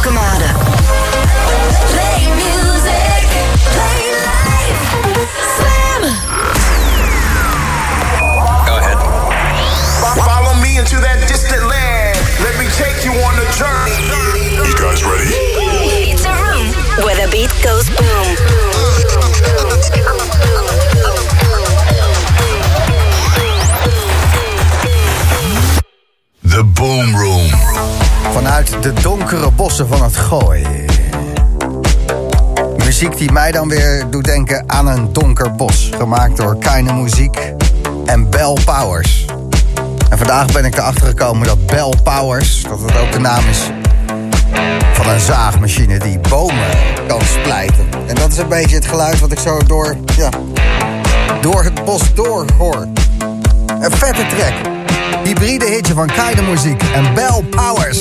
Alcamada. De donkere bossen van het gooi. Muziek die mij dan weer doet denken aan een donker bos. Gemaakt door Keine Muziek en Bell Powers. En vandaag ben ik erachter gekomen dat Bell Powers, dat het ook de naam is van een zaagmachine die bomen kan splijten. En dat is een beetje het geluid wat ik zo door, ja, door het bos door hoor. Een vette track. Hybride hitje van Kaine Muziek en Bell Powers.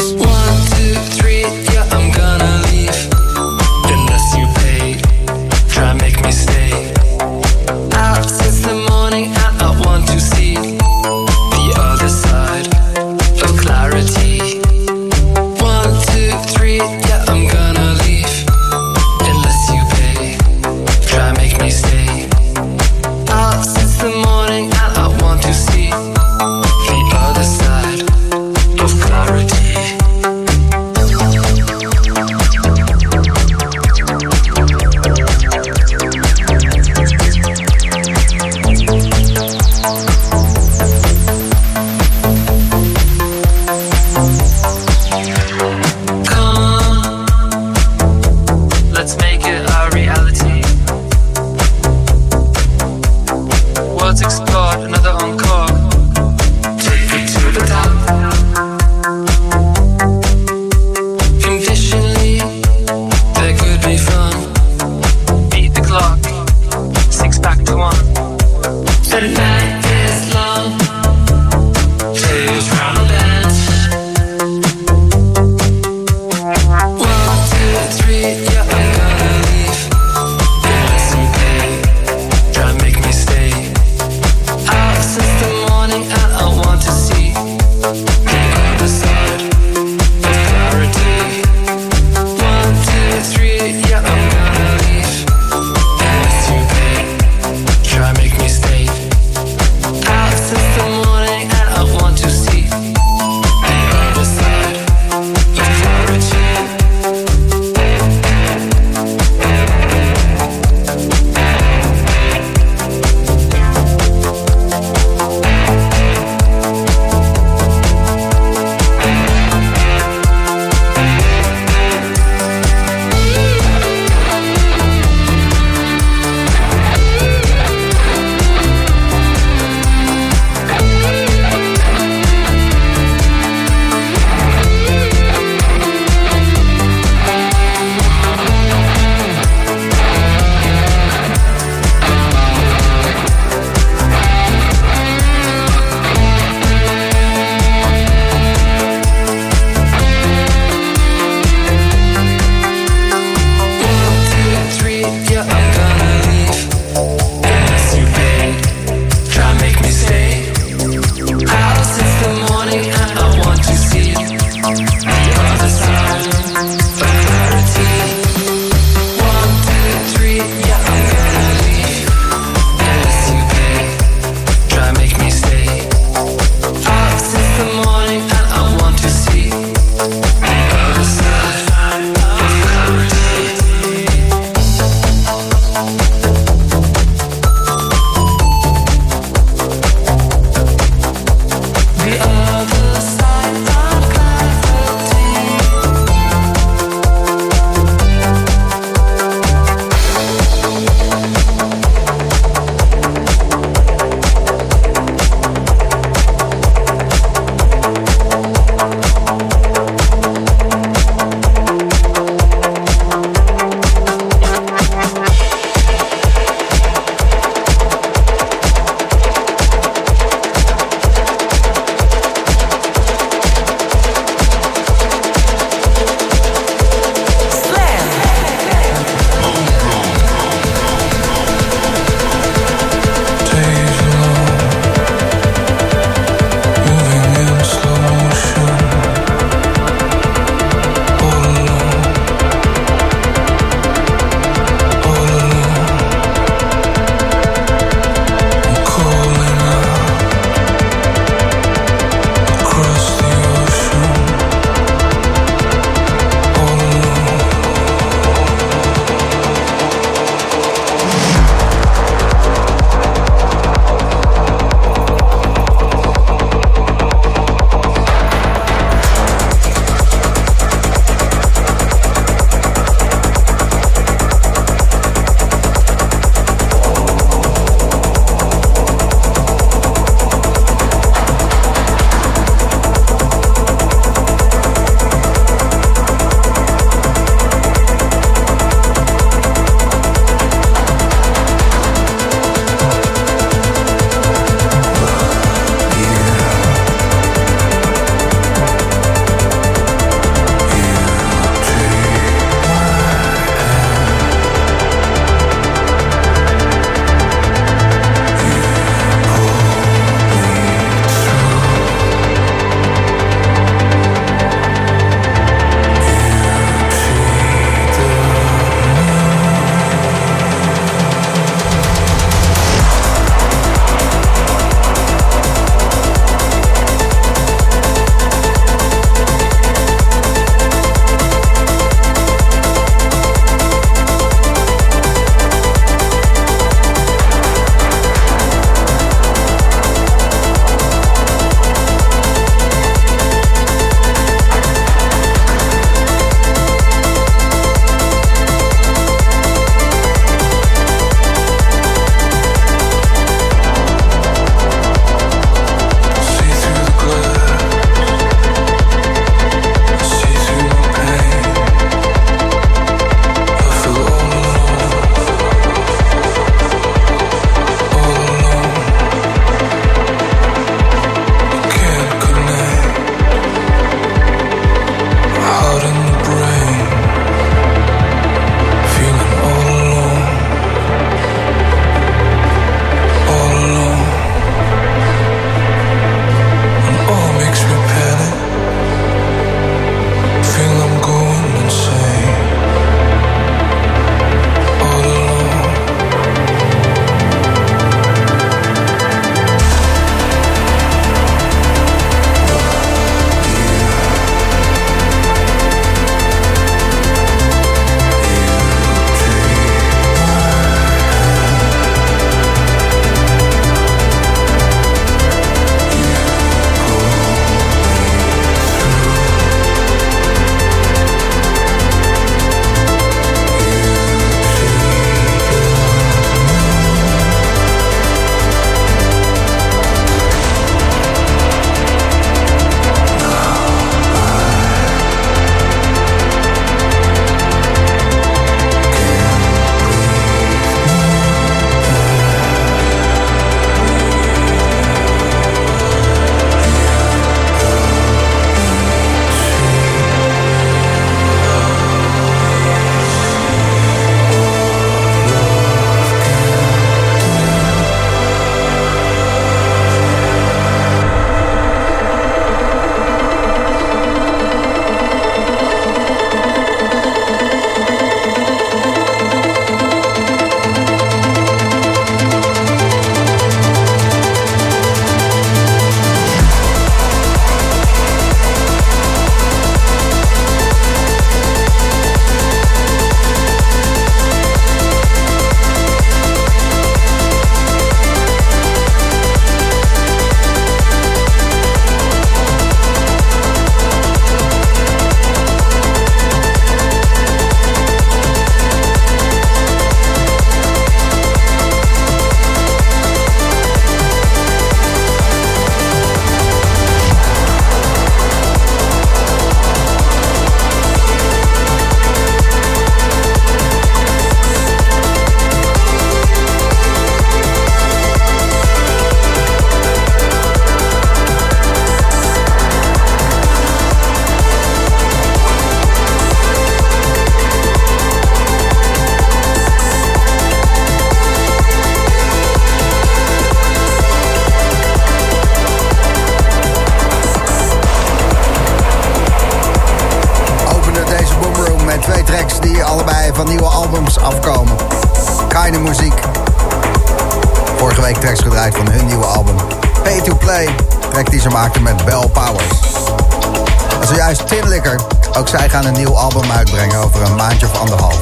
Zij gaan een nieuw album uitbrengen over een maandje of anderhalf.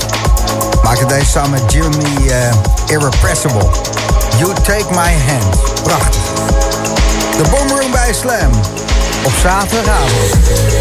Maakte deze samen met Jimmy eh, Irrepressible. You Take My Hand. Prachtig. De Boomroom bij Slam. Op zaterdagavond.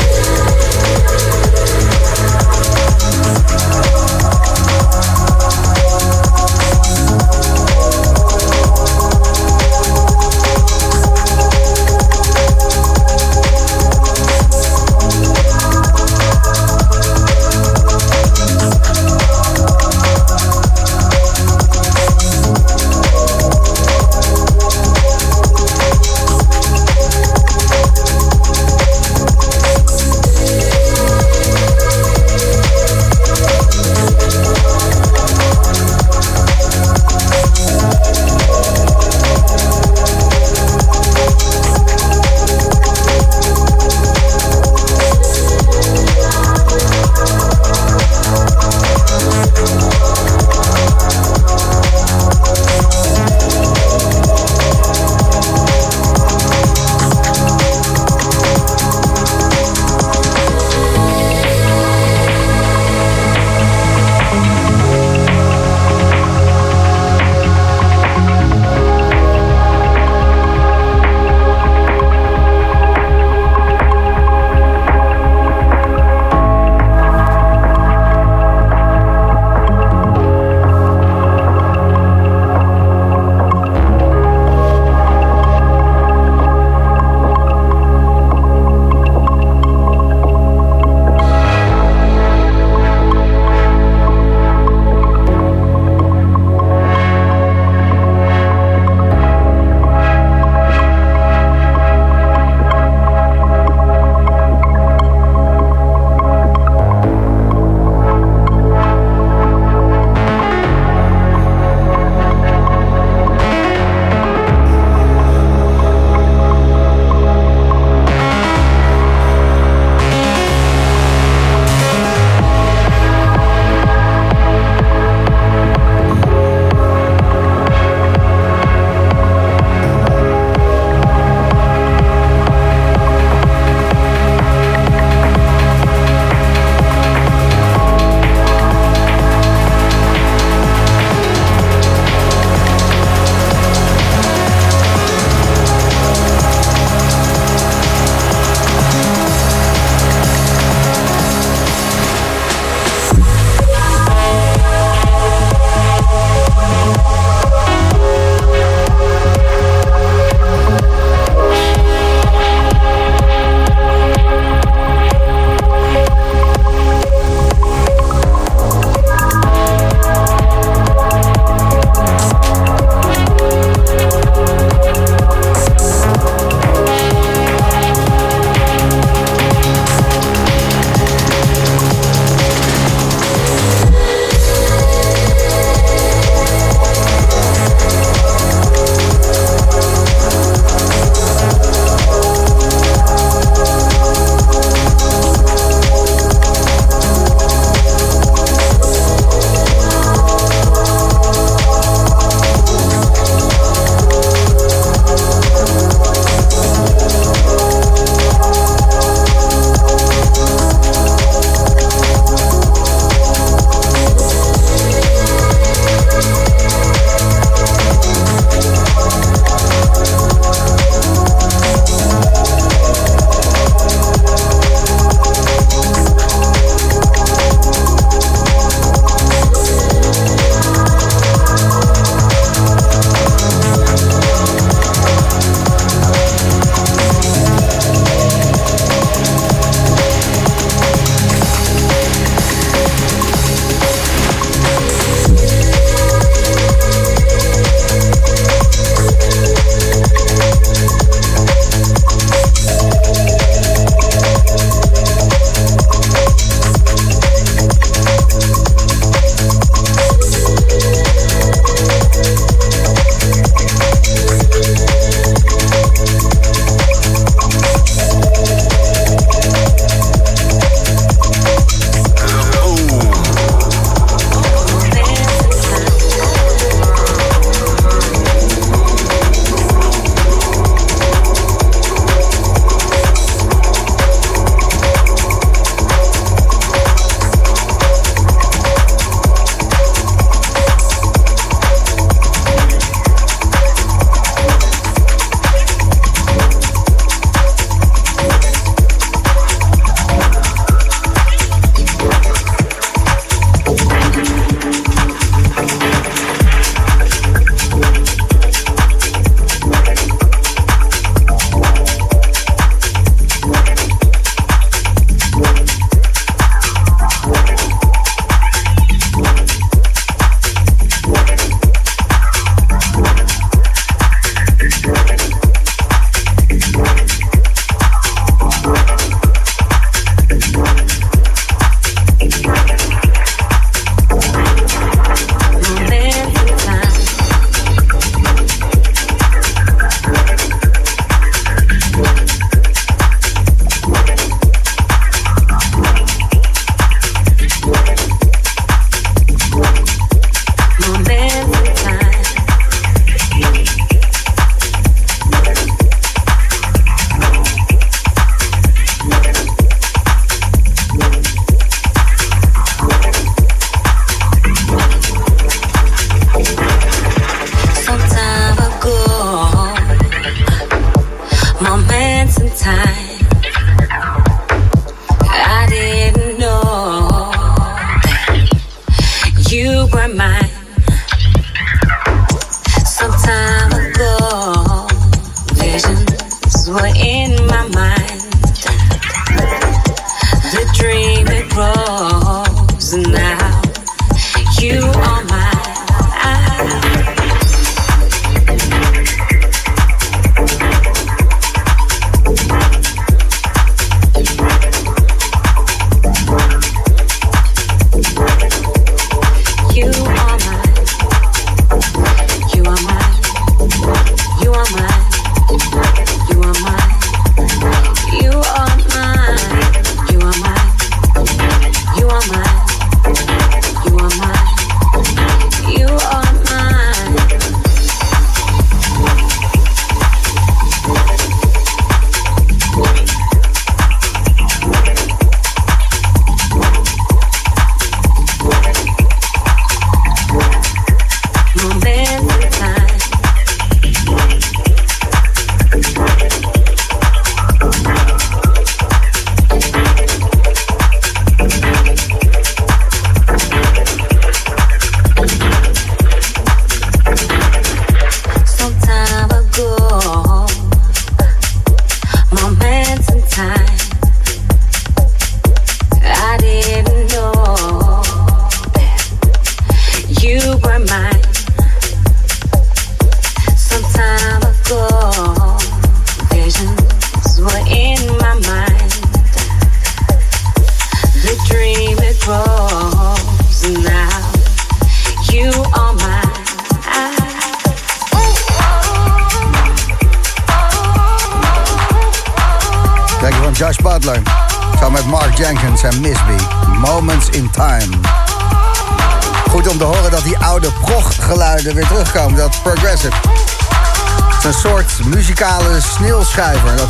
Muzikale sneeuwschuiver. Dat...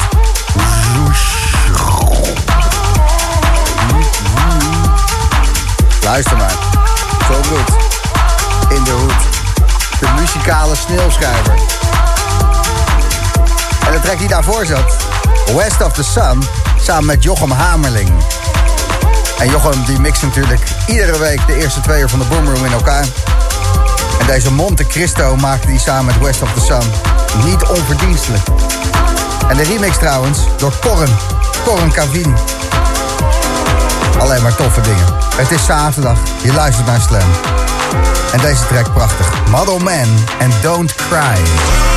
Luister maar. Zo goed. In de hoed. De muzikale sneeuwschuiver. En de track die daarvoor zat. West of the Sun. Samen met Jochem Hamerling. En Jochem die mixt natuurlijk iedere week de eerste twee uur van de Boomroom in elkaar. Deze Monte Cristo maakte die samen met West of the Sun niet onverdienstelijk. En de remix trouwens door Corren. Corren Cavin. Alleen maar toffe dingen. Het is zaterdag, je luistert naar Slam. En deze track prachtig. Model Man en Don't Cry.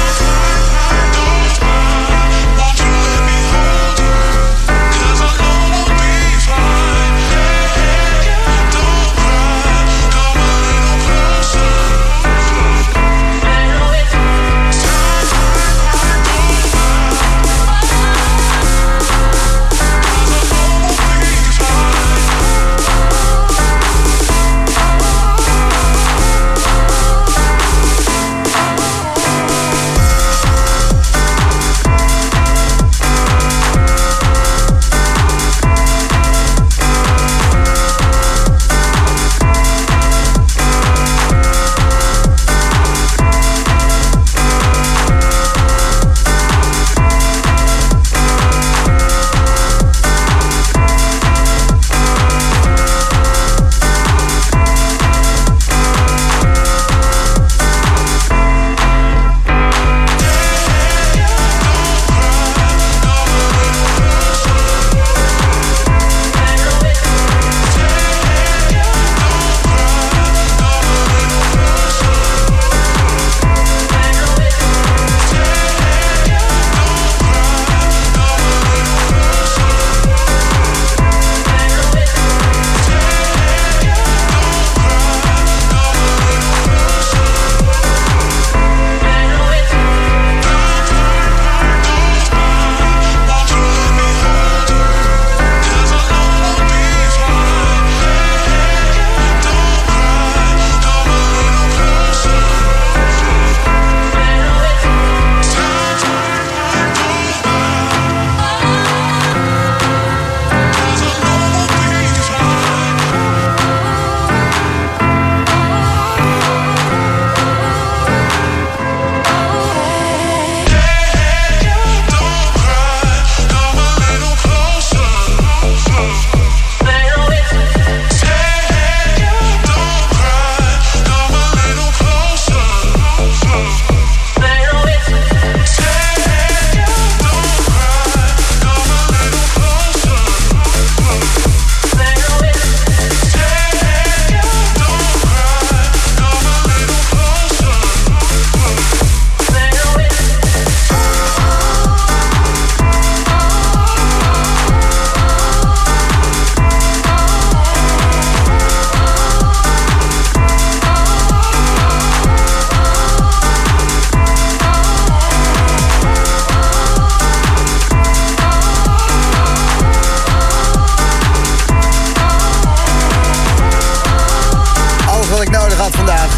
Wat ik nodig had vandaag.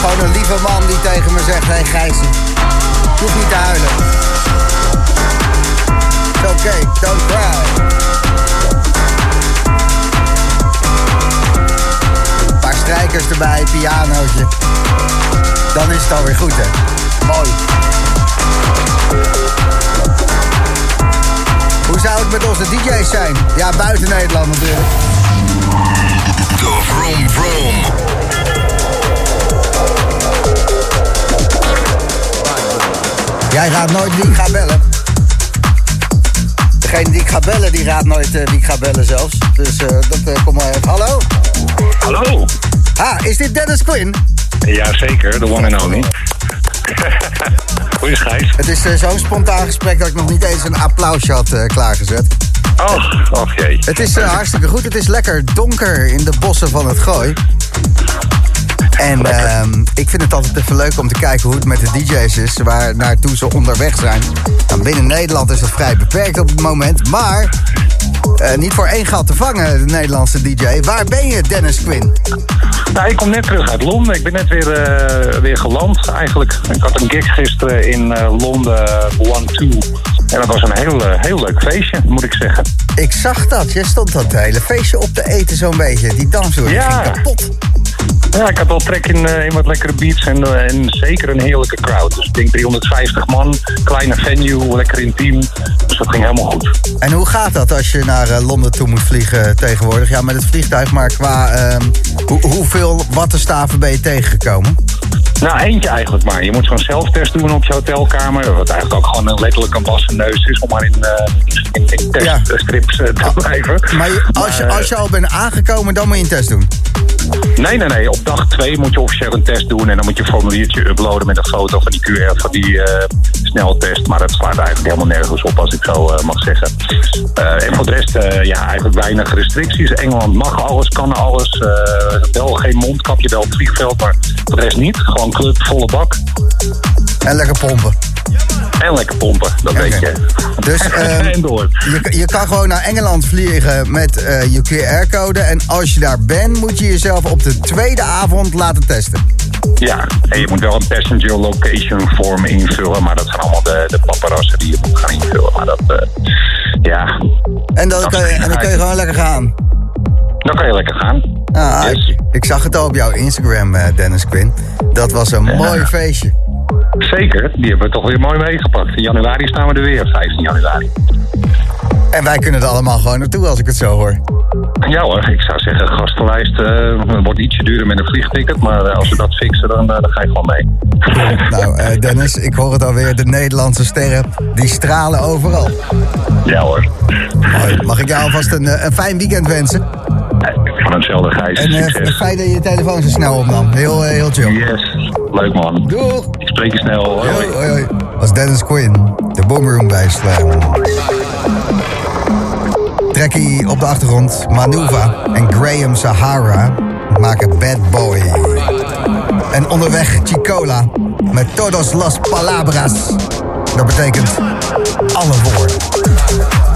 Gewoon een lieve man die tegen me zegt: Hé hey Gijsie, je niet te huilen. It's okay, don't cry. Paar strijkers erbij, pianootje. Dan is het alweer goed, hè? Mooi. Hoe zou het met onze DJ's zijn? Ja, buiten Nederland natuurlijk. Jij raadt nooit wie ik ga bellen. Degene die ik ga bellen, die raadt nooit eh, wie ik ga bellen zelfs. Dus eh, dat eh, komt maar even. Hallo? Hallo. Ah, is dit Dennis Quinn? Jazeker, de one and only. Goeie Gijs. Het is zo'n spontaan gesprek dat ik nog niet eens een applausje had klaargezet. Och, och jee. Het is hartstikke goed. Het is lekker donker in de bossen van het gooi. En ehm, ik vind het altijd even leuk om te kijken hoe het met de DJ's is, waar naartoe ze onderweg zijn. Nou, binnen Nederland is dat vrij beperkt op het moment, maar eh, niet voor één gat te vangen, de Nederlandse DJ. Waar ben je, Dennis Quinn? Nou, ik kom net terug uit Londen. Ik ben net weer, eh, weer geland eigenlijk. Ik had een gig gisteren in eh, Londen, One Two. En dat was een heel, heel leuk feestje, moet ik zeggen. Ik zag dat. Je stond dat hele feestje op te eten zo'n beetje. Die die Ja. ging kapot. Ja, ik had wel trek in, eh, in wat lekkere beats en, eh, en zeker een heerlijke crowd. Dus ik denk 350 man, kleine venue, lekker intiem. Dus dat ging helemaal goed. En hoe gaat dat als je naar eh, Londen toe moet vliegen tegenwoordig? Ja, met het vliegtuig, maar qua ehm, hoe, hoeveel wattenstaven ben je tegengekomen? Nou, eentje eigenlijk maar. Je moet zo'n zelftest doen op je hotelkamer. Wat eigenlijk ook gewoon letterlijk een wassen neus is om maar in, eh, in, teststrips eh, te blijven. Maar je- als, je, als je al bent aangekomen, dan moet je een test doen. Nee, nee, nee. Op dag twee moet je officieel een test doen. En dan moet je een formuliertje uploaden met een foto van die QR van die eh, sneltest. Maar dat slaat eigenlijk helemaal nergens op, als ik zo eh, mag zeggen. Eh, en voor de rest, eh, ja, eigenlijk weinig restricties. Engeland mag alles, kan alles. Eh, wel geen mondkapje, wel op het vliegveld, maar voor de rest niet. Gewoon club, volle bak. En lekker pompen. En lekker pompen, dat weet je. Dus ehm, en door. je, je kan gewoon naar Engeland vliegen met eh, je QR-code. En als je daar bent, moet je jezelf op de tweede avond laten testen. Ja, en je moet wel een passenger location form invullen. Maar dat zijn allemaal de, de paparazzen die je moet gaan invullen. Maar dat, eh, ja, En dan, kan je, en dan kun je gewoon lekker gaan. Dan kan je lekker gaan. Ah, Yes. ik, ik zag het al op jouw Instagram, eh, Dennis Quinn. Dat was een mooi feestje. Zeker, die hebben we toch weer mooi meegepakt. In januari staan we er weer, 15 januari. En wij kunnen er allemaal gewoon naartoe als ik het zo hoor. Ja hoor, ik zou zeggen, gastenlijst eh, wordt ietsje duurder met een vliegticket. Maar eh, als we dat fixen, dan, dan ga je gewoon mee. Nou, Dennis, ik hoor het alweer. De Nederlandse sterren, die stralen overal. Ja hoor. Mooi. Mag ik jou alvast een, een fijn weekend wensen? Van hetzelfde Gijs, En eh, succes. fijn dat je je telefoon zo snel opnam. Heel, eh, heel chill. Yes, leuk man. Doeg! Ik spreek je snel. Hoi. Hoi, hoi, hoi. Was Dennis Quinn, de Boomroom bij Slam. Trekkie op de achtergrond, Manuva en Graham Sahara maken Bad Boy. En onderweg Chicola met Todos los Palabras. Dat betekent alle woorden.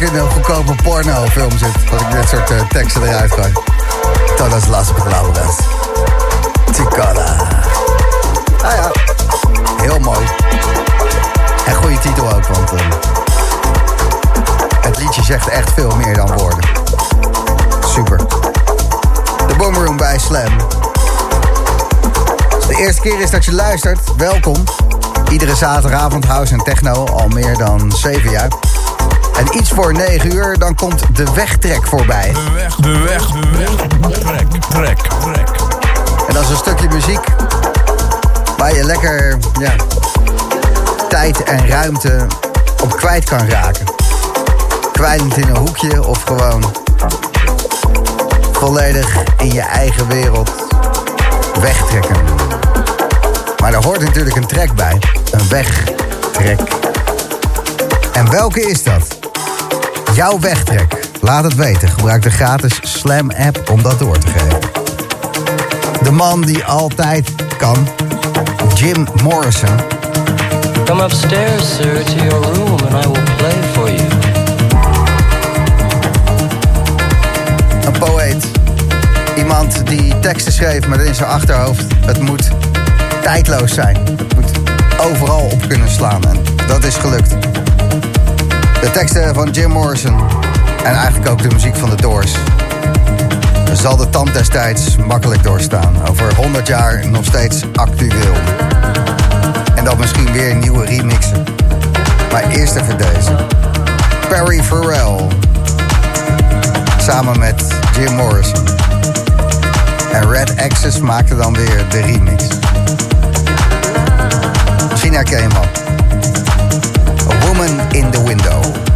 Ik in een goedkope pornofilm zit. Als ik dit soort eh, teksten eruit gooi. Todas las palabras. Chicola. Ah ja, heel mooi. En goede titel ook, want eh, het liedje zegt echt veel meer dan woorden. Super. De Boomroom bij Slam. Als de eerste keer is dat je luistert, welkom. Iedere zaterdagavond house en techno al meer dan 7 jaar. En iets voor 9 uur, dan komt de wegtrek voorbij. De weg, de weg, de weg. Trek, trek, trek. En dat is een stukje muziek waar je lekker ja, tijd en ruimte op kwijt kan raken. Kwijlend in een hoekje of gewoon volledig in je eigen wereld wegtrekken. Maar er hoort natuurlijk een trek bij. Een wegtrek. En welke is dat? Jouw wegtrek. Laat het weten. Gebruik de gratis Slam app om dat door te geven. De man die altijd kan. Jim Morrison. Come upstairs, sir, to your room and I will play for you. Een poëet. Iemand die teksten schreef met in zijn achterhoofd. Het moet tijdloos zijn. Het moet overal op kunnen slaan. En dat is gelukt. De teksten van Jim Morrison. En eigenlijk ook de muziek van de Doors. Zal de tand destijds makkelijk doorstaan. Over 100 jaar nog steeds actueel. En dan misschien weer nieuwe remixen. Maar eerst even deze. Perry Farrell. Samen met Jim Morrison. En Red Access maakte dan weer de remix. Misschien herken je hem. Woman in the Window.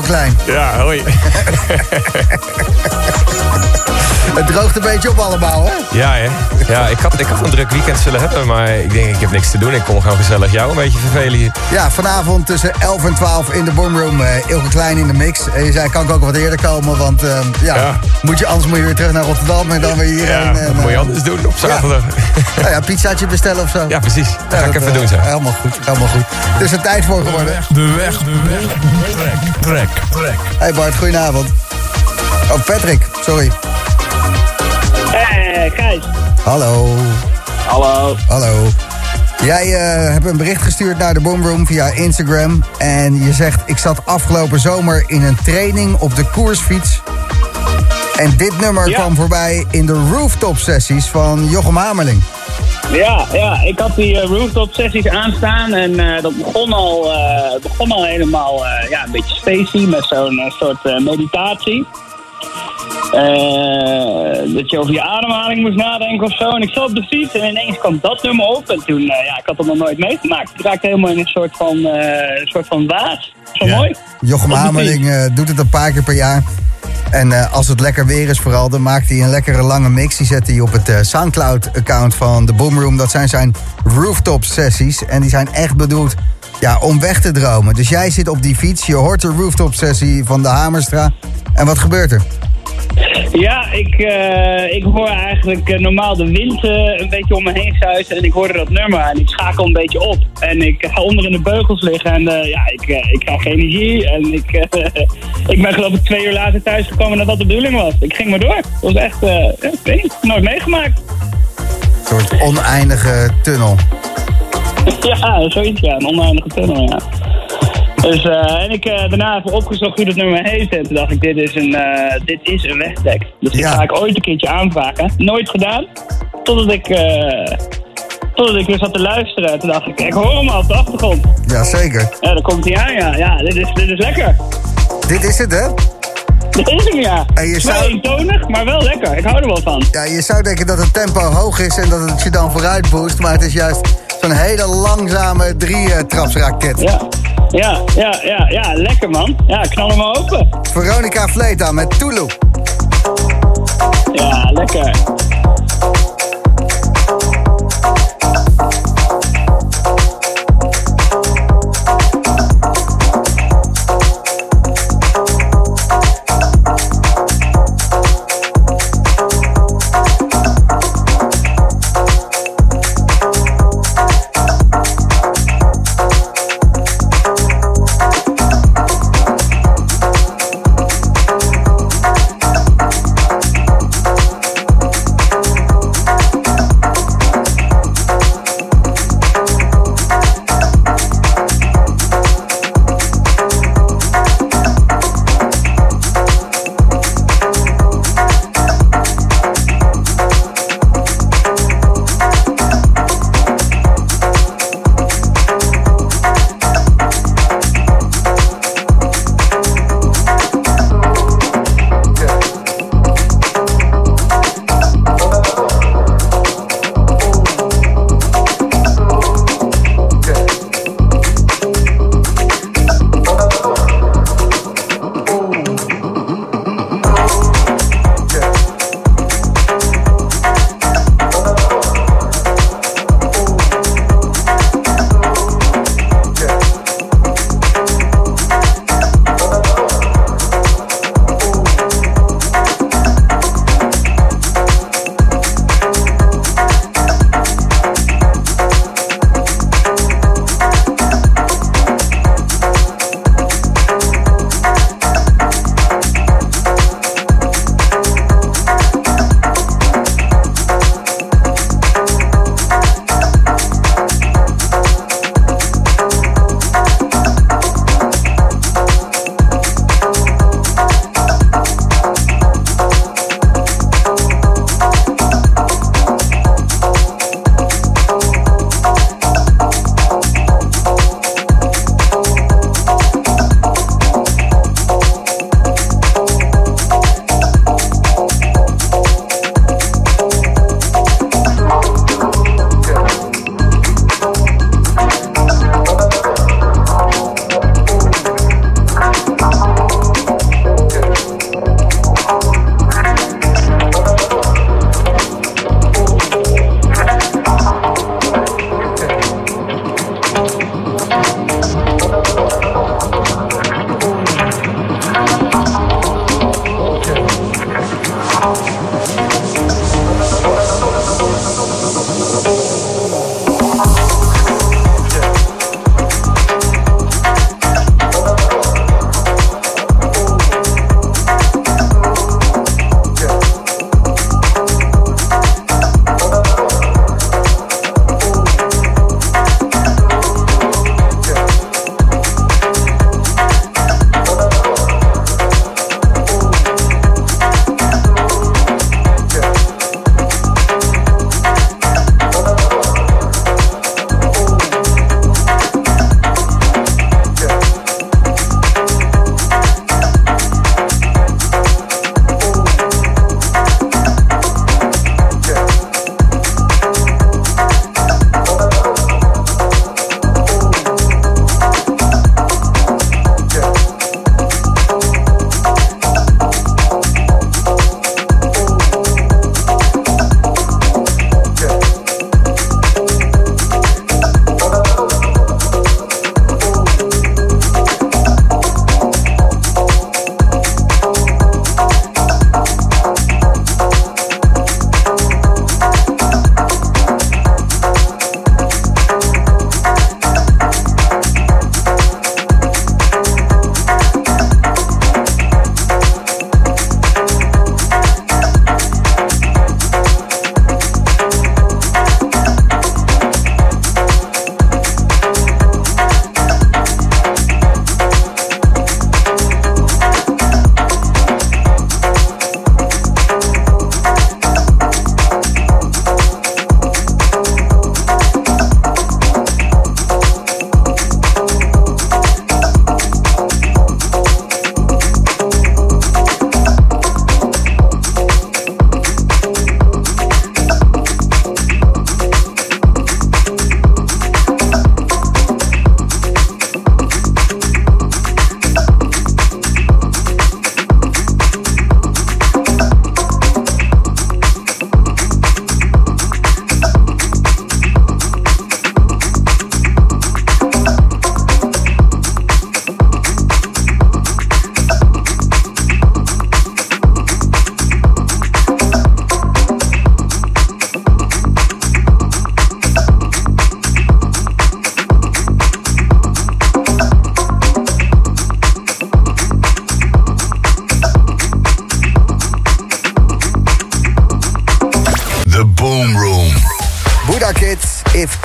Klein. Ja, hoi. Het droogt een beetje op allemaal? Ja, ik had, ik had een druk weekend zullen hebben, maar ik denk, ik heb niks te doen. Ik kom gewoon gezellig jou een beetje vervelen hier. Ja, vanavond tussen 11 en 12 in de boomroom. eh Ilge Klein in de mix. En je zei, kan ik ook wat eerder komen? Want ehm, ja, Ja. Moet je, anders moet je weer terug naar Rotterdam en dan weer hierheen. Ja, en, wat moet je eh, anders doen op zaterdag? Nou ja, pizzaatje bestellen of zo. Ja, precies. Dat ga ik even eh, doen zo. Helemaal goed, helemaal goed. Het is er tijd voor geworden. De weg, de weg. Trek, trek, trek. Hey Bart, goedenavond. Oh, Patrick, sorry. Hey, Gijs. Hallo. Hallo. Hallo. Jij eh, hebt een bericht gestuurd naar de Boomroom via Instagram. En je zegt, ik zat afgelopen zomer in een training op de koersfiets. En dit nummer Ja. kwam voorbij in de rooftop sessies van Jochem Hamerling. Ja, ja, ik had die eh, rooftop sessies aanstaan en eh, dat begon al, begon al helemaal ja, een beetje spacey met zo'n soort meditatie. Eh, dat je over je ademhaling moest nadenken of zo. En ik zat op de fiets en ineens kwam dat nummer op. En toen, eh, ja, ik had dat nog nooit meegemaakt. Ik raakte helemaal in een soort van, eh, een soort van waas. Zo Ja. mooi. Jochem eh, doet het een paar keer per jaar. En als het lekker weer is vooral, dan maakt hij een lekkere lange mix. Die zet hij op het Soundcloud-account van de Boomroom. Dat zijn zijn rooftop sessies. En die zijn echt bedoeld ja, om weg te dromen. Dus jij zit op die fiets, je hoort de rooftop sessie van de Hamerstra. En wat gebeurt er? Ja, ik, eh, ik hoor eigenlijk eh, normaal de wind eh, een beetje om me heen zuizen. En ik hoorde dat nummer en ik schakel een beetje op. En ik ga onder in de beugels liggen en ja, ik, ik krijg energie. En ik, ik ben geloof ik twee uur later thuisgekomen dat dat de bedoeling was. Ik ging maar door. Het was echt, ja, ik weet niet, nooit meegemaakt. Een soort oneindige tunnel. ja, zoiets ja, een oneindige tunnel, ja. Dus, eh, en ik eh, daarna even opgezocht hoe dat nummer heet. En toen dacht ik, dit is een, eh, dit is een wegdek. Dus die Ja. ga ik ooit een keertje aanvragen. Nooit gedaan. Totdat ik, totdat ik weer zat te luisteren. Toen dacht ik, ik hoor hem al op de achtergrond. Jazeker. Ja, dan komt hij aan, ja. Ja, dit is, dit is lekker. Dit is het, hè? Dit is hem, ja. En je Wel zou- eentonig, maar wel lekker. Ik hou er wel van. Ja, je zou denken dat het tempo hoog is en dat het je dan vooruit boost. Maar het is juist zo'n hele langzame drie-trapsraket. Ja. Ja, ja, ja, ja, lekker man. Ja, knal hem maar open. Veronica Fleta met Tulu. Ja, lekker.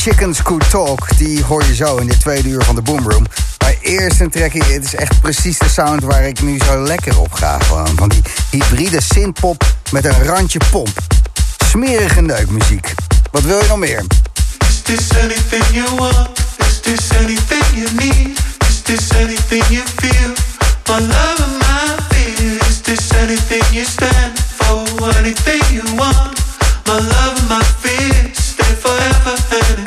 Chickens Could Talk. Die hoor je zo in dit tweede uur van de Boomroom. Maar eerst een trekje. Het is echt precies de sound waar ik nu zo lekker op ga. Gewoon. Van die hybride synthpop met een randje pomp. Smerige neukmuziek. Wat wil je nog meer? Is this anything you want? Is this anything you need? Is this anything you feel? My love and my fear. Is this anything you stand for? Anything you want? My love and my fear. Stay forever hand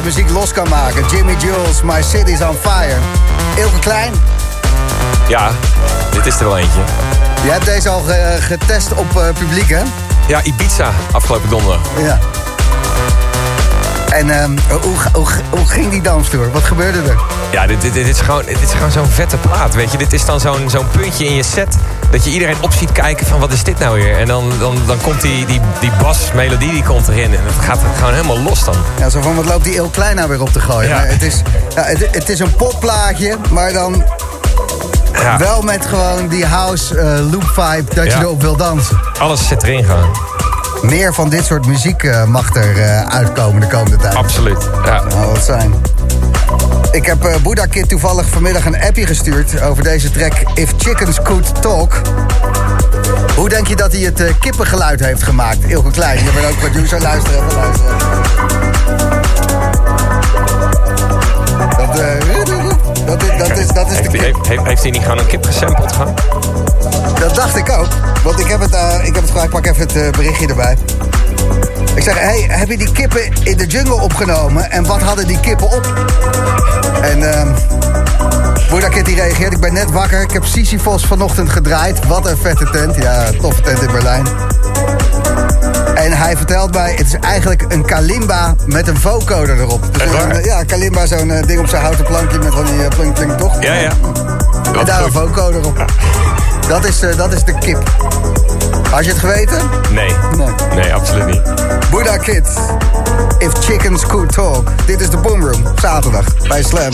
Wat muziek los kan maken. Jimmy Jules, My City's on Fire. Ilke Klein, Ja, dit is er wel eentje. je hebt deze al ge- getest op eh, publiek, hè? Ja, Ibiza, afgelopen donderdag. Ja. En ehm, hoe, hoe, hoe ging die dansvloer? Wat gebeurde er? Ja, dit, dit, dit is gewoon, dit is gewoon zo'n vette plaat, weet je. Dit is dan zo'n zo'n puntje in je set... dat je iedereen op ziet kijken van wat is dit nou weer? En dan, dan, dan komt die, die, die basmelodie die komt erin. En het gaat gewoon helemaal los dan. Ja, zo van wat loopt die Il Klein nou weer op te gooien? Ja. Maar het, is, ja, het, het is een popplaatje, maar dan Ja, wel met gewoon die house eh, loop vibe dat je Ja. erop wil dansen. alles zit erin gewoon. Meer van dit soort muziek eh, mag er eh, uitkomen de komende tijd. Absoluut. Ja. Nou, wat zijn. Ik heb eh Buddha Kid toevallig vanmiddag een appje gestuurd over deze track If Chickens Could Talk. Hoe denk je dat hij het kippengeluid heeft gemaakt? Ilke Klein, je bent ook producer. Luister even, luister dat, is, dat, is, dat is de Heeft, kip. heeft, heeft, heeft hij niet gewoon een kip gesampled gewoon? Dat dacht ik ook. Want ik heb het, eh, ik heb het pak even het eh, berichtje erbij. Ik zeg, hey, heb je die kippen in de jungle opgenomen? En wat hadden die kippen op? En ehm Boerda Kid die reageert, ik ben net wakker. Ik heb Sisyphos vanochtend gedraaid. Wat een vette tent. Ja, toffe tent in Berlijn. En hij vertelt mij, het is eigenlijk een kalimba met een vocoder erop. Dus eh, ja, kalimba, zo'n eh, ding op zijn houten plankje met van die eh, plink, plink, toch? Ja, ja. En daar een vocoder op. Dat is, dat is de kip. Had je het geweten? Nee. Nee. Nee, absoluut niet. Buddha Kid. If chickens could talk. Dit is de Boomroom. Zaterdag bij Slam.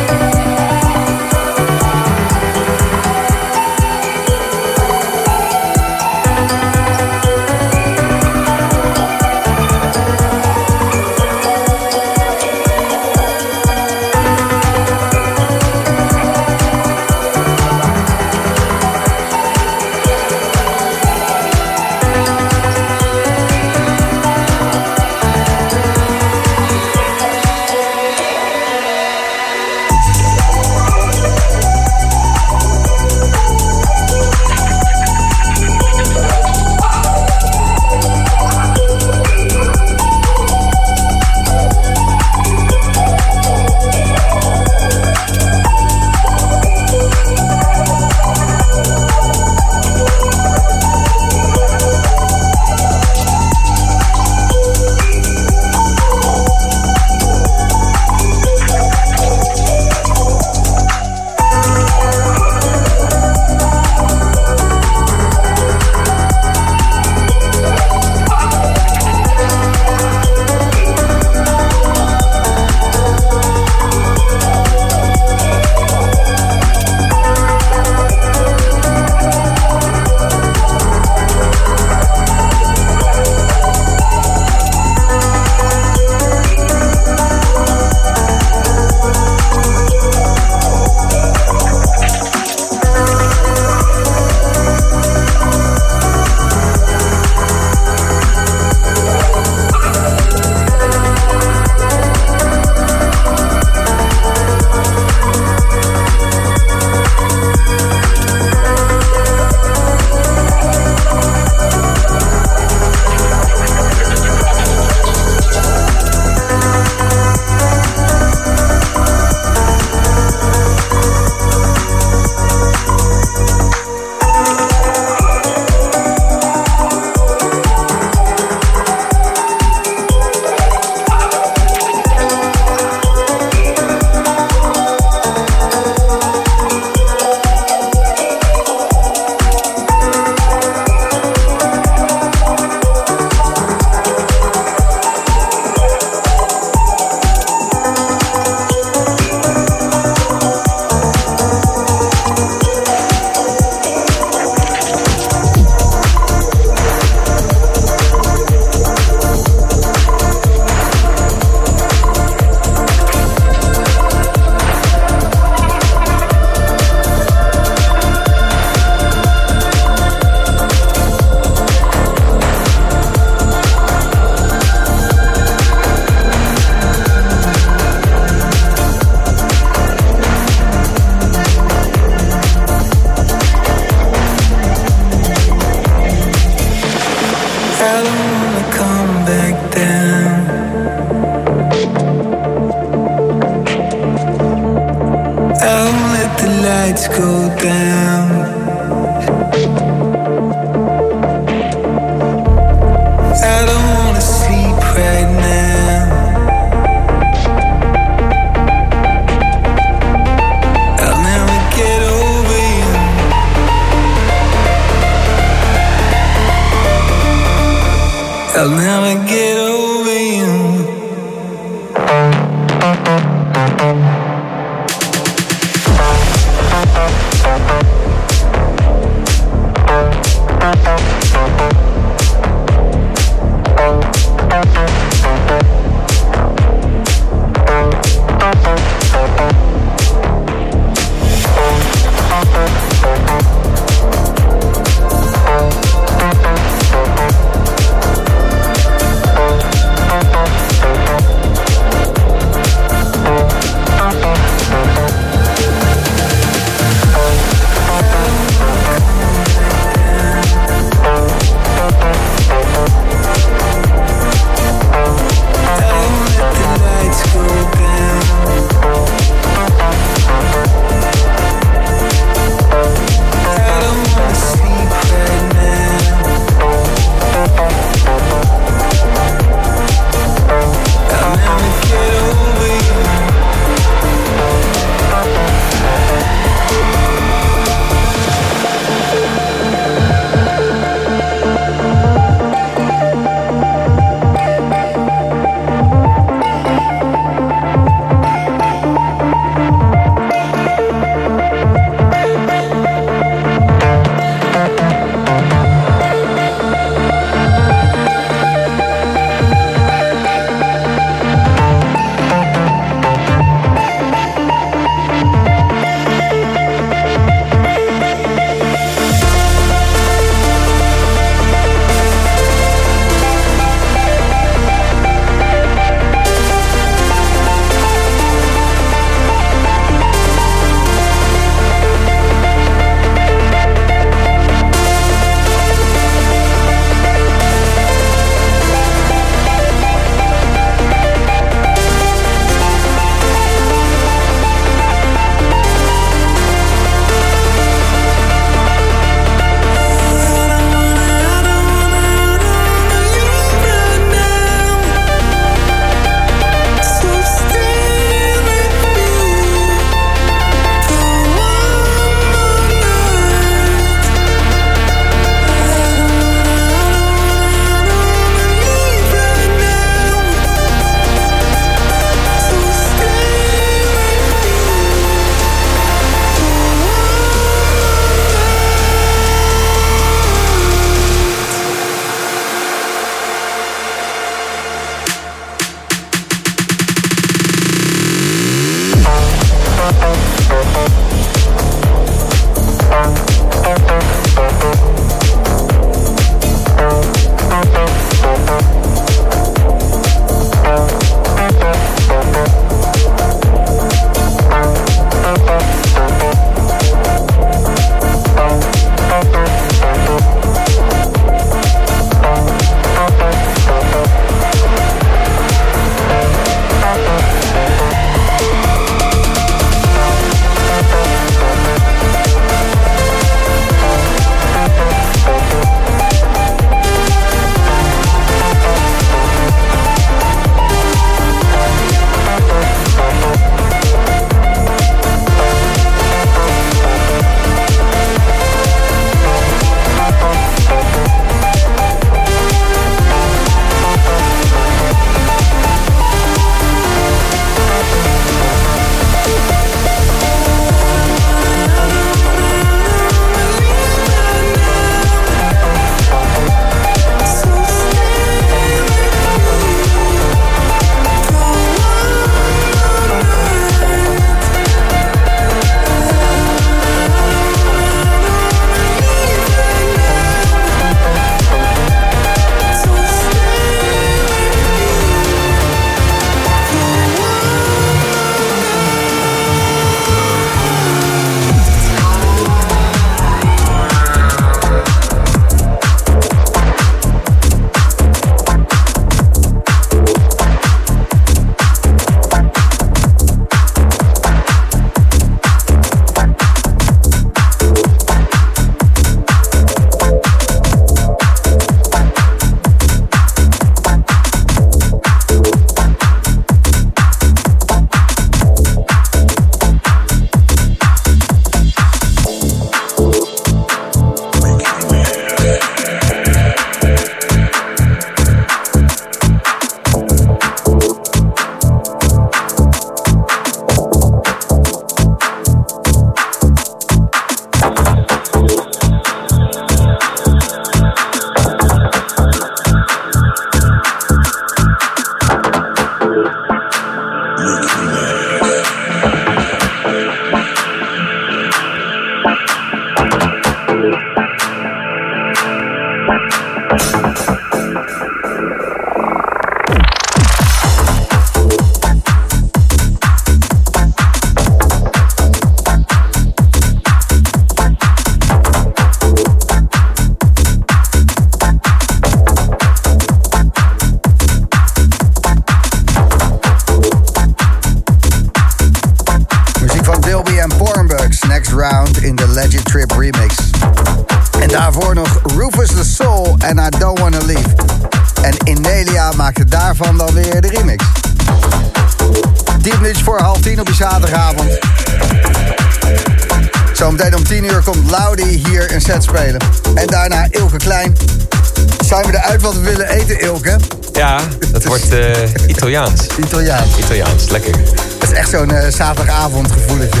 Italiaans. Italiaans. Italiaans, lekker. Dat is echt zo'n eh, zaterdagavondgevoeletje.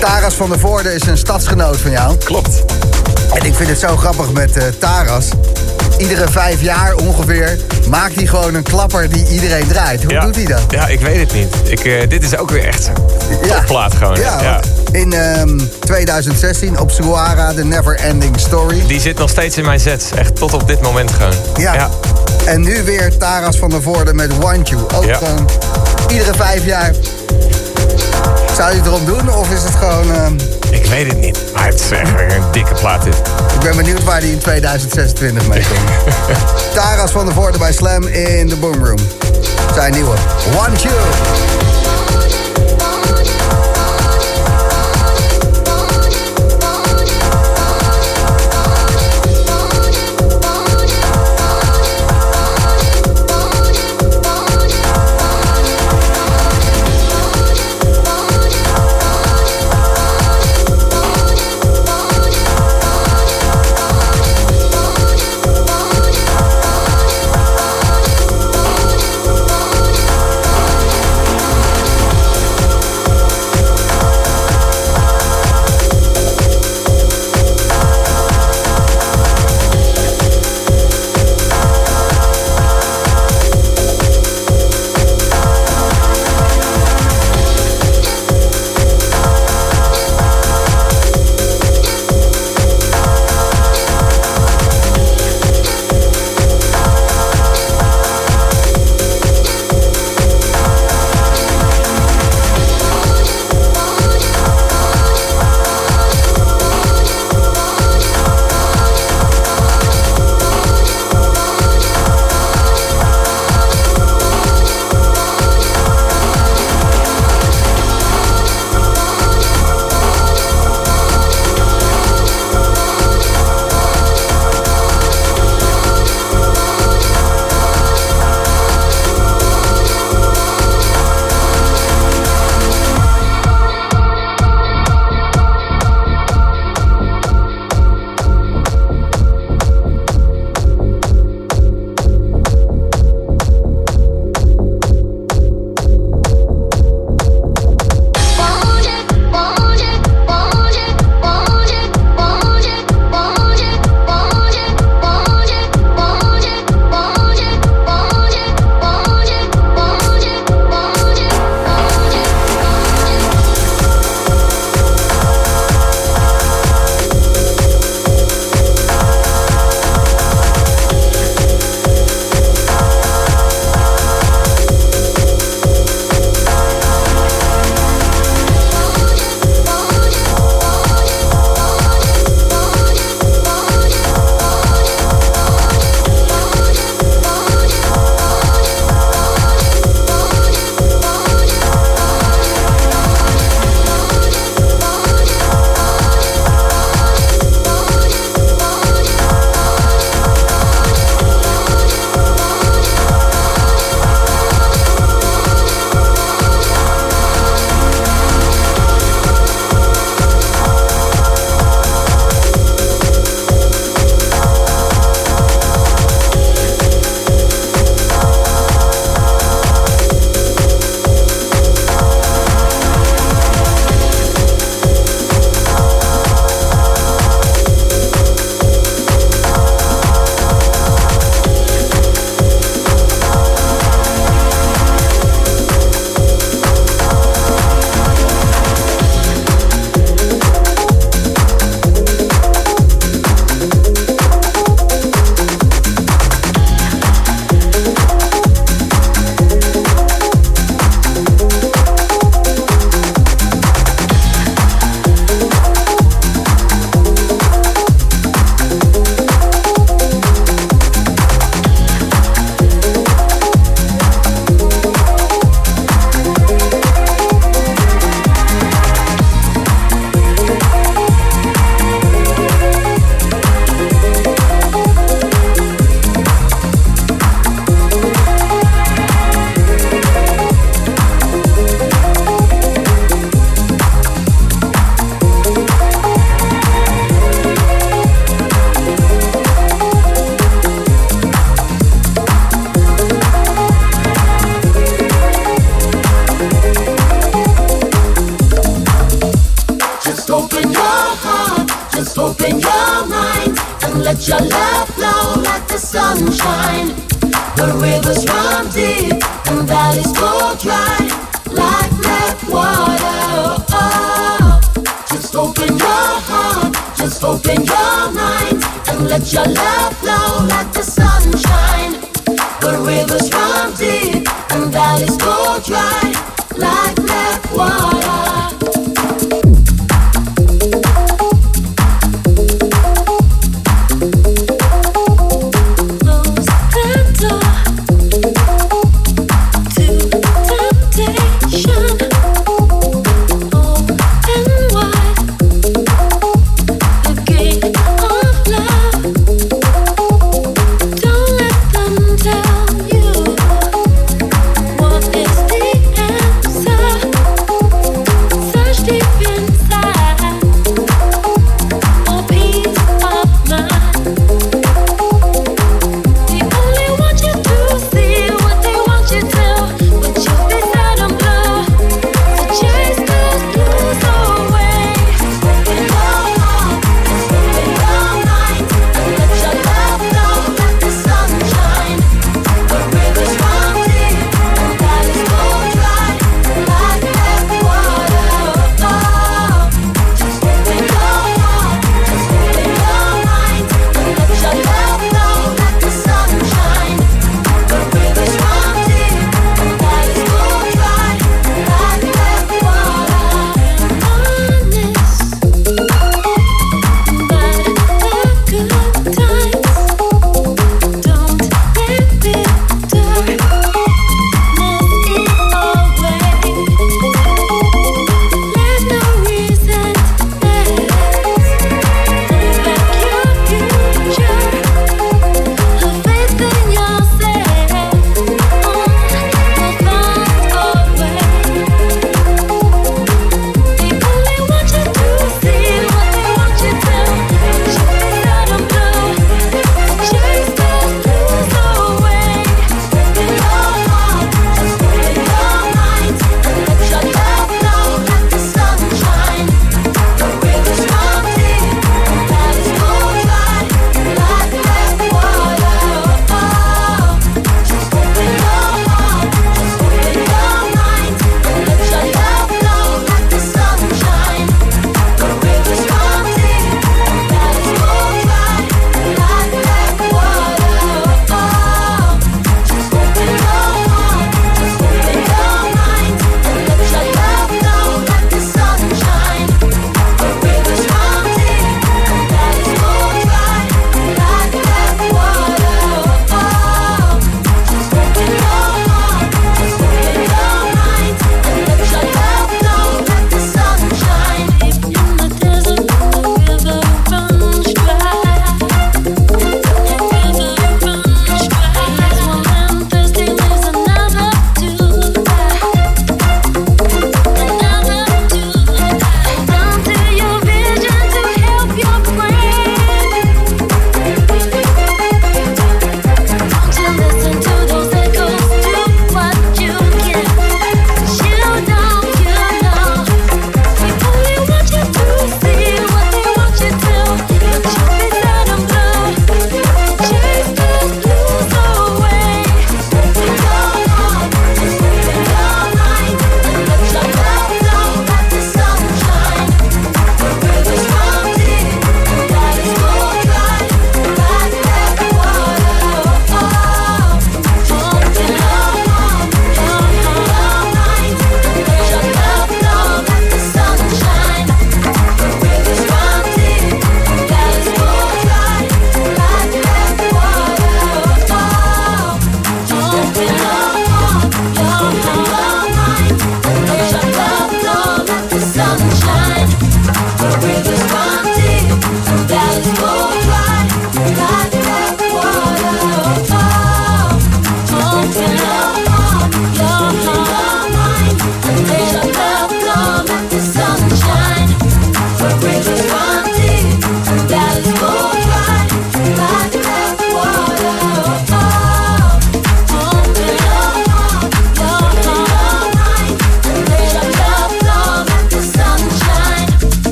Taras van der Voorde is een stadsgenoot van jou. Klopt. En ik vind het zo grappig met eh, Taras. Iedere vijf jaar ongeveer maakt hij gewoon een klapper die iedereen draait. Hoe Ja. doet hij dat? Ja, ik weet het niet. Ik, eh, dit is ook weer echt een topplaat gewoon. Ja, want in ehm, 2016 op Suara, The Never Ending Story. Die zit nog steeds in mijn sets. Echt tot op dit moment gewoon. Ja. En nu weer Taras van der Voorde met Want You. Ook Ja. gewoon iedere vijf jaar. Zou je het erom doen of is het gewoon... ehm, Ik weet het niet. Maar het is echt een dikke plaat dit. ik ben benieuwd waar die in 2026 mee komt. Taras van der Voorde bij Slam in de Boom Room. Zijn nieuwe Want You.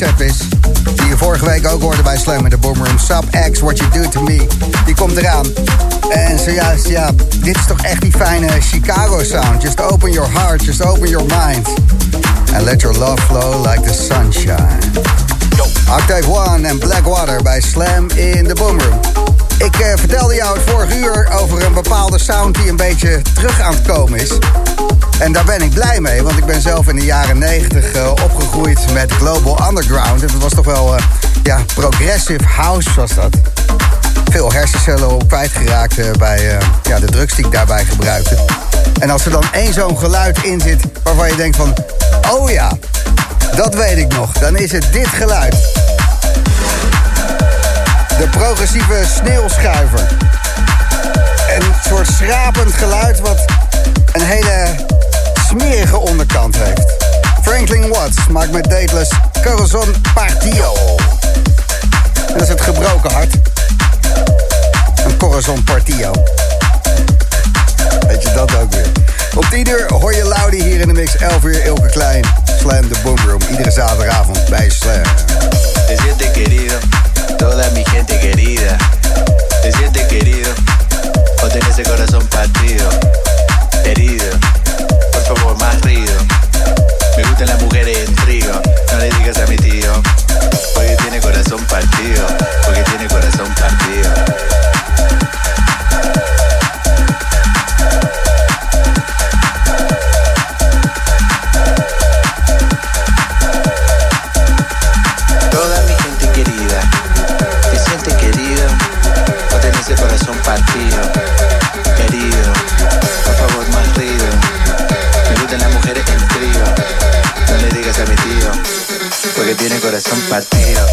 Die je vorige week ook hoorde bij Slam in de Boomroom. Sub X, What You Do To Me. Die komt eraan. En zojuist, ja, dit is toch echt die fijne Chicago sound. Just open your heart, just open your mind. And let your love flow like the sunshine. Octave One en Blackwater bij Slam in de Boomroom. Ik eh, vertelde jou het vorige uur over een bepaalde sound die een beetje terug aan het komen is. En daar ben ik blij mee, want ik ben zelf in de jaren 90 eh, opgegroeid met Global Underground. Dat was toch wel, eh, ja, progressive house was dat. Veel hersencellen op kwijtgeraakt eh, bij ja, de drugs die ik daarbij gebruikte. En als er dan één zo'n geluid in zit waarvan je denkt van... Oh ja, dat weet ik nog. Dan is het dit geluid. De progressieve sneeuwschuiver. Een soort schrapend geluid wat een hele smerige onderkant heeft. Franklin Watts maakt met Dateless Corazon Partio. En dat is het gebroken hart. Een Corazon Partio. Weet je dat ook weer. Op 10 uur hoor je Laudi hier in de mix. 11 uur Ilke Klein. Slam de Boomroom. Iedere zaterdagavond bij Slam. Te siente querido, toda mi gente querida. Te siente querido, o ese corazón partido, herido. Favor, más río. Me gustan las mujeres en trío, no le digas a mi tío. Porque tiene corazón partido, porque tiene corazón partido. Tiene corazón partido.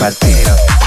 Corazón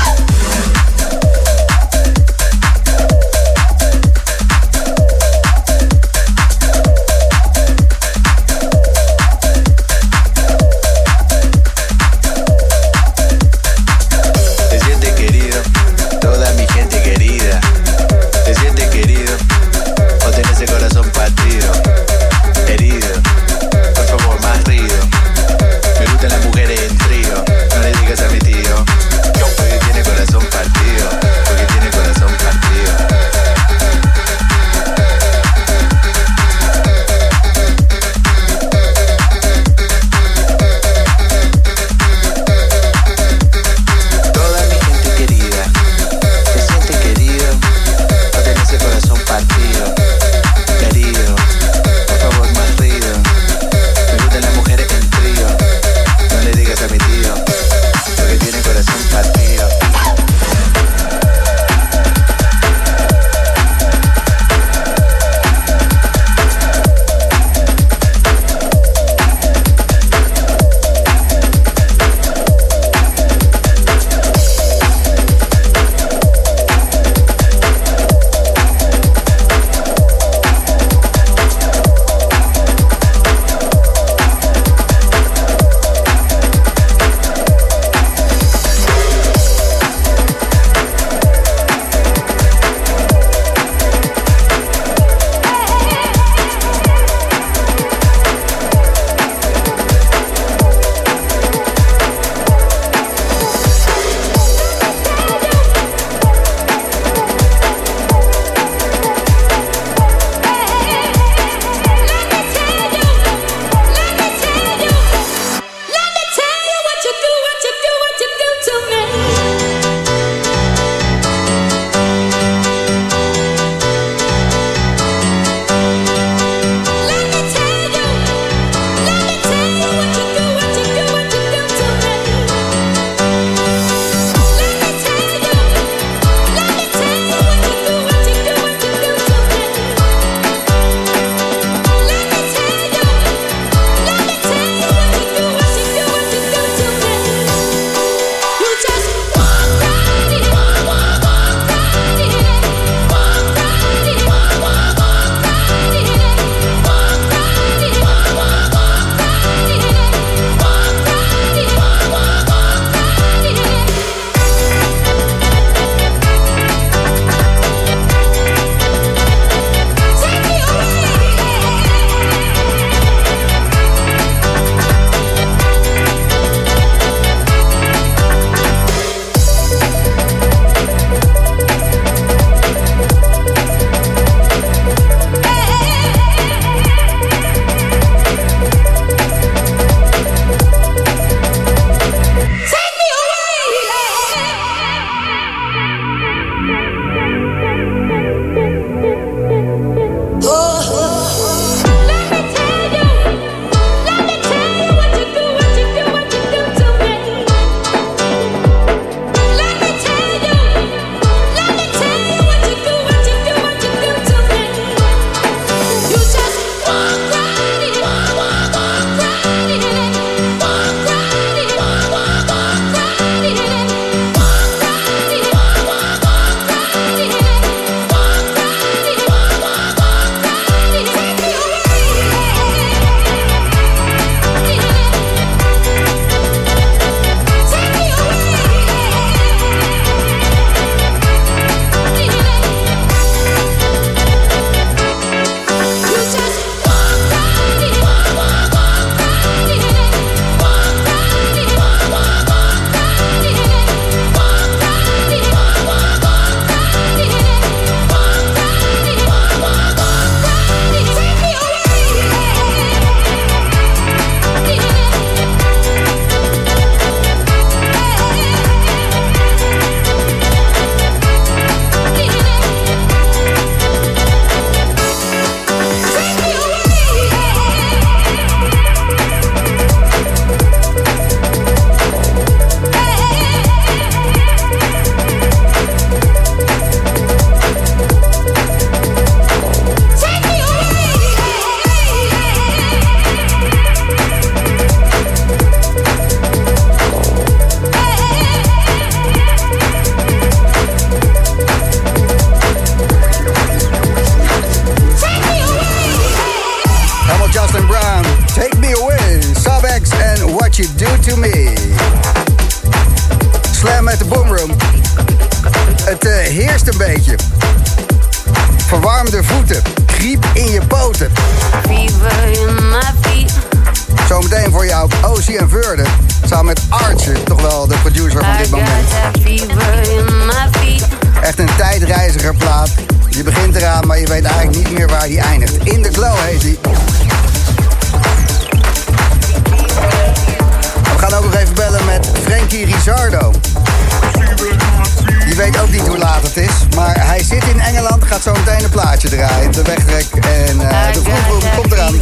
is, maar hij zit in Engeland, gaat zo meteen een plaatje draaien. De wegtrek en eh, de vroegboom komt eraan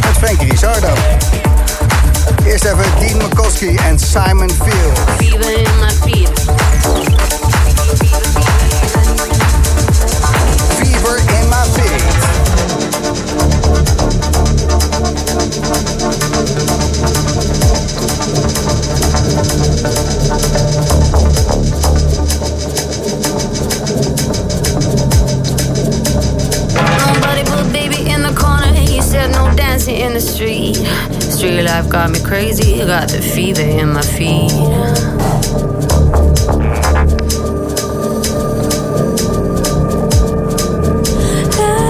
met Frankie Rizardo. Eerst even Dean McCoskey en Simon Field. Fever in my feet. Fever in dancing in the street. Street life got me crazy. Got the fever in my feet.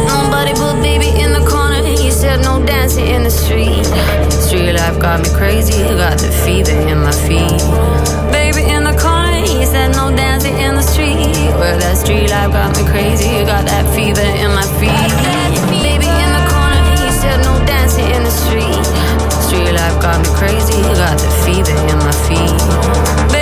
Nobody put baby in the corner. He said no dancing in the street. Street life got me crazy. Got the fever in my feet. Baby in the corner. He said no dancing in the street. Well, that street life got me crazy. Got that fever in my feet. Got me crazy. You Got the fever in my feet.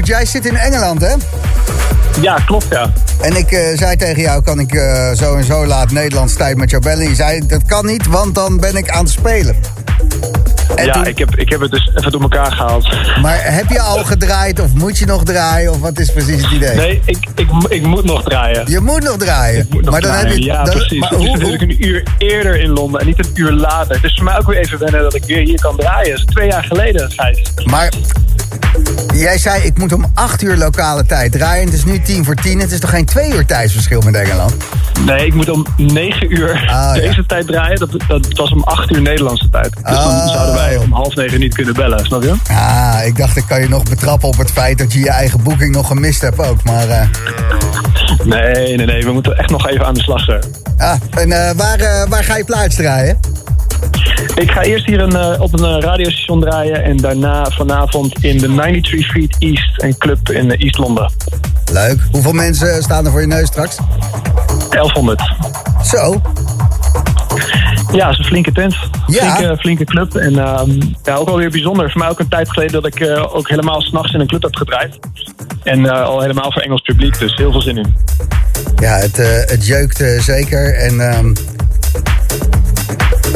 Goed. Jij zit in Engeland, hè? Ja, klopt, ja. En ik eh, zei tegen jou, kan ik eh, zo en zo laat Nederlands tijd met jou bellen? En je zei, dat kan niet, want dan ben ik aan het spelen. En ja, toen- ik, heb, ik heb het dus even door elkaar gehaald. Maar heb je al gedraaid of moet je nog draaien? Of wat is precies het idee? Nee, ik, ik, ik moet nog draaien. Je moet nog draaien. Moet nog maar dan draaien. heb je... Ja, dan- precies. Maar het is hoe, natuurlijk een uur eerder in Londen en niet een uur later. Is voor mij ook weer even wennen dat ik weer hier kan draaien. Dat is twee jaar geleden, Gijs. Jij zei, ik moet om 8 uur lokale tijd draaien. Het is nu tien voor tien. Het is toch geen twee uur tijdsverschil met Engeland? Nee, ik moet om 9 uur Ah, ja. deze tijd draaien. Dat, dat was om 8 uur Nederlandse tijd. Dus Oh. dan zouden wij om half negen niet kunnen bellen, snap je? Ah, ik dacht ik kan je nog betrappen op het feit dat je je eigen boeking nog gemist hebt ook. Maar eh, Nee, nee, nee. We moeten echt nog even aan de slag zijn. ah, en eh, waar, eh, waar ga je plaats draaien? Ik ga eerst hier een, eh, op een eh, radiostation draaien en daarna vanavond in de 93 Street East, een club in eh, East Londen. Leuk. Hoeveel mensen staan er voor je neus straks? 1100. Zo. Ja, het is een flinke tent. Ja. Flinke, flinke club. En ehm, ja, ook wel weer bijzonder. Voor mij ook een tijd geleden dat ik ook helemaal s'nachts in een club heb gedraaid. En al helemaal voor Engels publiek, dus heel veel zin in. Ja, het, het jeukt zeker. En ehm,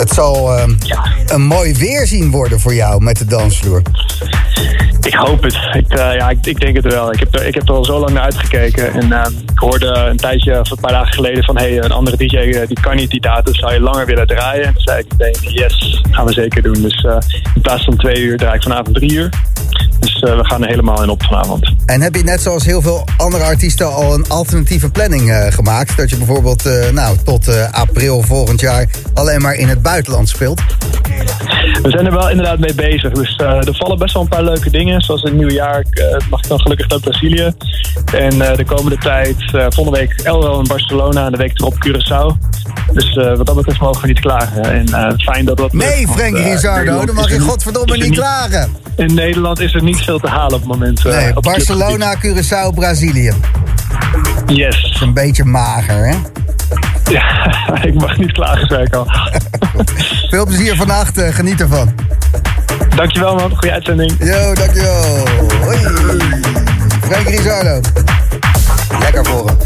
het zal ehm, een mooi weerzien worden voor jou met de dansvloer. Ik hoop het. Ik, eh, ja, ik, ik denk het wel. Ik heb, er, ik heb er al zo lang naar uitgekeken. En eh, ik hoorde een tijdje, of een paar dagen geleden, van hey, een andere DJ eh, die kan niet die datum, zou je langer willen draaien? En toen zei ik meteen, yes, gaan we zeker doen. Dus eh, in plaats van twee uur draai ik vanavond drie uur. Eh, we gaan er helemaal in op vanavond. En heb je net zoals heel veel andere artiesten al een alternatieve planning eh, gemaakt? Dat je bijvoorbeeld eh, nou, tot april volgend jaar alleen maar in het buitenland speelt? We zijn er wel inderdaad mee bezig. Dus eh, er vallen best wel een paar leuke dingen. Zoals in het nieuwe jaar eh, mag ik dan gelukkig naar Brazilië. En eh, de komende tijd, volgende week Elro in Barcelona en de week erop Curaçao. Dus wat dat betreft mogen we niet klagen. En fijn dat dat... Nee, Frankie eh, Rizardo, dan mag je er godverdomme er niet klagen. In Nederland is er niet veel te halen op het moment. Nee, op. Barcelona, Curaçao, Brazilië. Yes. Dat is een beetje mager, hè? Ja, ik mag niet klagen, zei ik al. Veel plezier vannacht, eh, geniet ervan. Dankjewel man, goede uitzending. Yo, dankjewel. Hoi. Frank Rizardo. Lekker voor hem.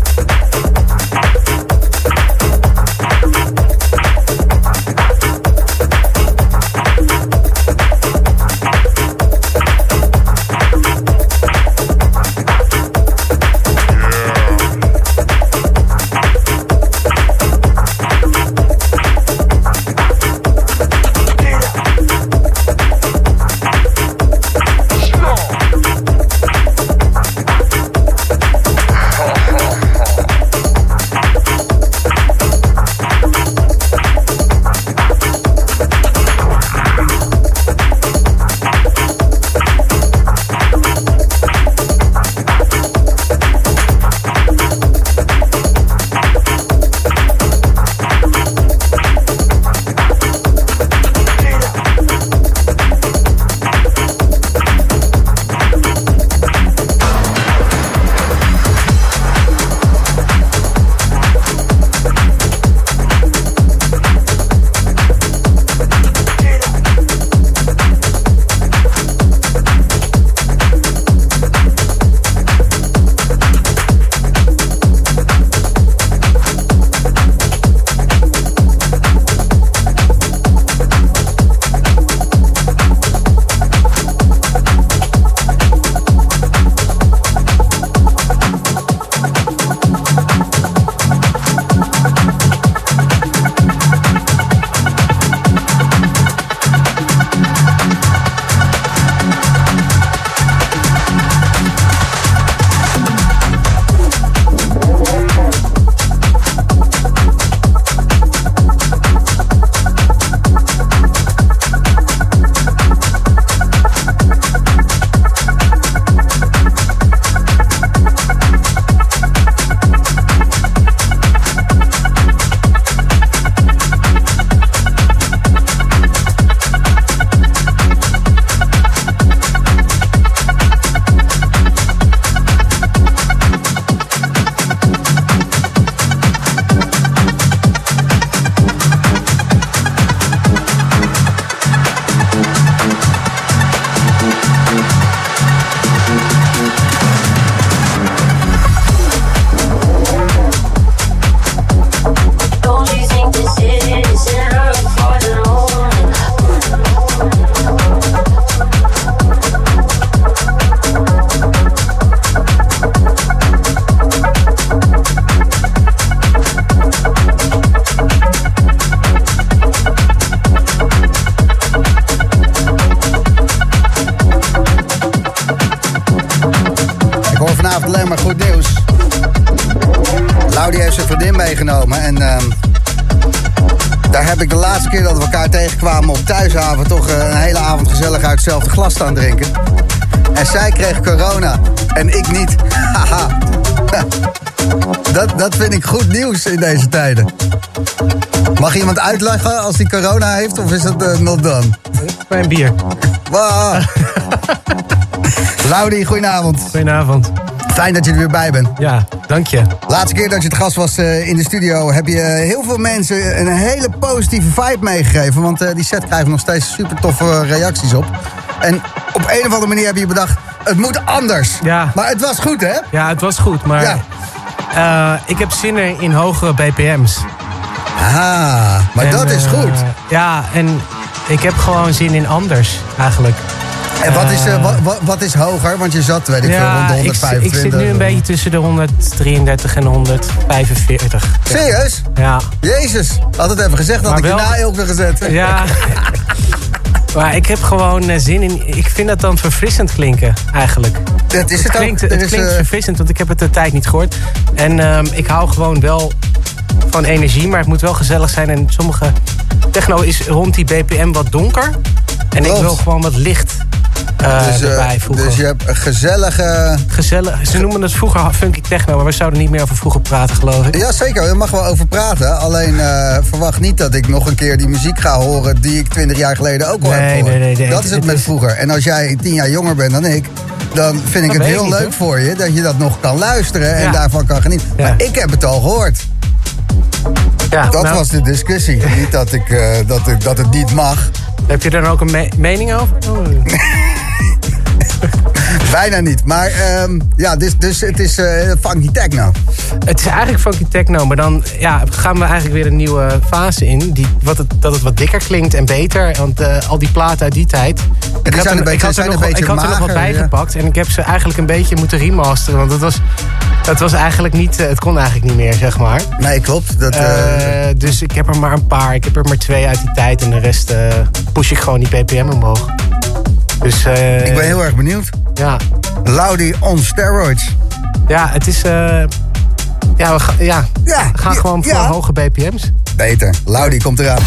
Elkaar tegenkwamen op thuishaven... toch eh, een hele avond gezellig uit hetzelfde glas staan drinken. En zij kreeg corona en ik niet. Haha. Dat, dat vind ik goed nieuws in deze tijden. Mag iemand uitleggen als hij corona heeft of is dat eh, not done? Mijn bier. Wow. Laudi, goedenavond. Goedenavond. Fijn dat je er weer bij bent. Ja, dank je. Laatste keer dat je het gast was eh, in de studio... heb je heel veel mensen een hele positieve vibe meegegeven. Want eh, die set krijgt nog steeds super toffe reacties op. En op een of andere manier heb je bedacht... het moet anders. Ja. Maar het was goed, hè? Ja, het was goed, maar Ja. eh, ik heb zin in- hogere BPM's. Ah, maar En, dat is eh, goed. Ja, en ik heb gewoon zin in anders, eigenlijk. En wat is, eh, wat, wat, is hoger? Want je zat, weet ik veel, rond de ik, zit- 125. ik zit nu een beetje tussen de 133 en 145. Serieus? Ja. Jezus, had het even gezegd, had Maar ik je wel- na ook weer gezet. Ja. Maar ik heb gewoon eh, zin in... Ik vind dat dan verfrissend klinken, eigenlijk. Dat is het ook. klinkt, Er het is, klinkt eh, verfrissend, want ik heb het de tijd niet gehoord. En ehm, ik hou gewoon wel van energie, maar het moet wel gezellig zijn. En sommige techno is rond die BPM wat donker. En ik wil gewoon wat licht eh, dus, eh, erbij dus je hebt een gezellige... Gezellig. Ze noemen het vroeger funky techno, maar we zouden niet meer over vroeger praten, geloof ik. Ja, zeker. Daar mag wel over praten. Alleen eh, verwacht niet dat ik nog een keer die muziek ga horen... die ik twintig jaar geleden ook al Nee, heb gehoord. nee, nee, nee. Dat is het het met is- vroeger. En als jij tien jaar jonger bent dan ik... dan vind ik Dat het heel niet, leuk hoor. voor je... dat je dat nog kan luisteren en Ja. daarvan kan genieten. Ja. Maar ik heb het al gehoord. Ja, Dat nou, was de discussie. niet dat, ik, dat, ik, dat het niet mag. Heb je dan ook een me- mening over? Oh. Bijna niet. Maar ehm, ja, dus, dus het is eh funky techno. Het is eigenlijk funky techno, maar dan ja, gaan we eigenlijk weer een nieuwe fase in. Die, wat het, dat het wat dikker klinkt en beter. Want eh, al die platen uit die tijd. Ik had, er, ik had, er, nog, ik had er nog wat mager, bij ja. gepakt. En ik heb ze eigenlijk een beetje moeten remasteren. Want het was, het was eigenlijk niet, eh, het kon eigenlijk niet meer, zeg maar. Nee, klopt. Dat, dus ik heb er maar een paar. Ik heb er maar twee uit die tijd. En de rest push ik gewoon die BPM omhoog. Dus, eh, ik ben heel erg benieuwd. Ja, Laudi on steroids. ja het is... eh, ja, we, ga- ja, gaan ja, gewoon voor ja. hoge BPM's. Beter. Laudi komt eraan.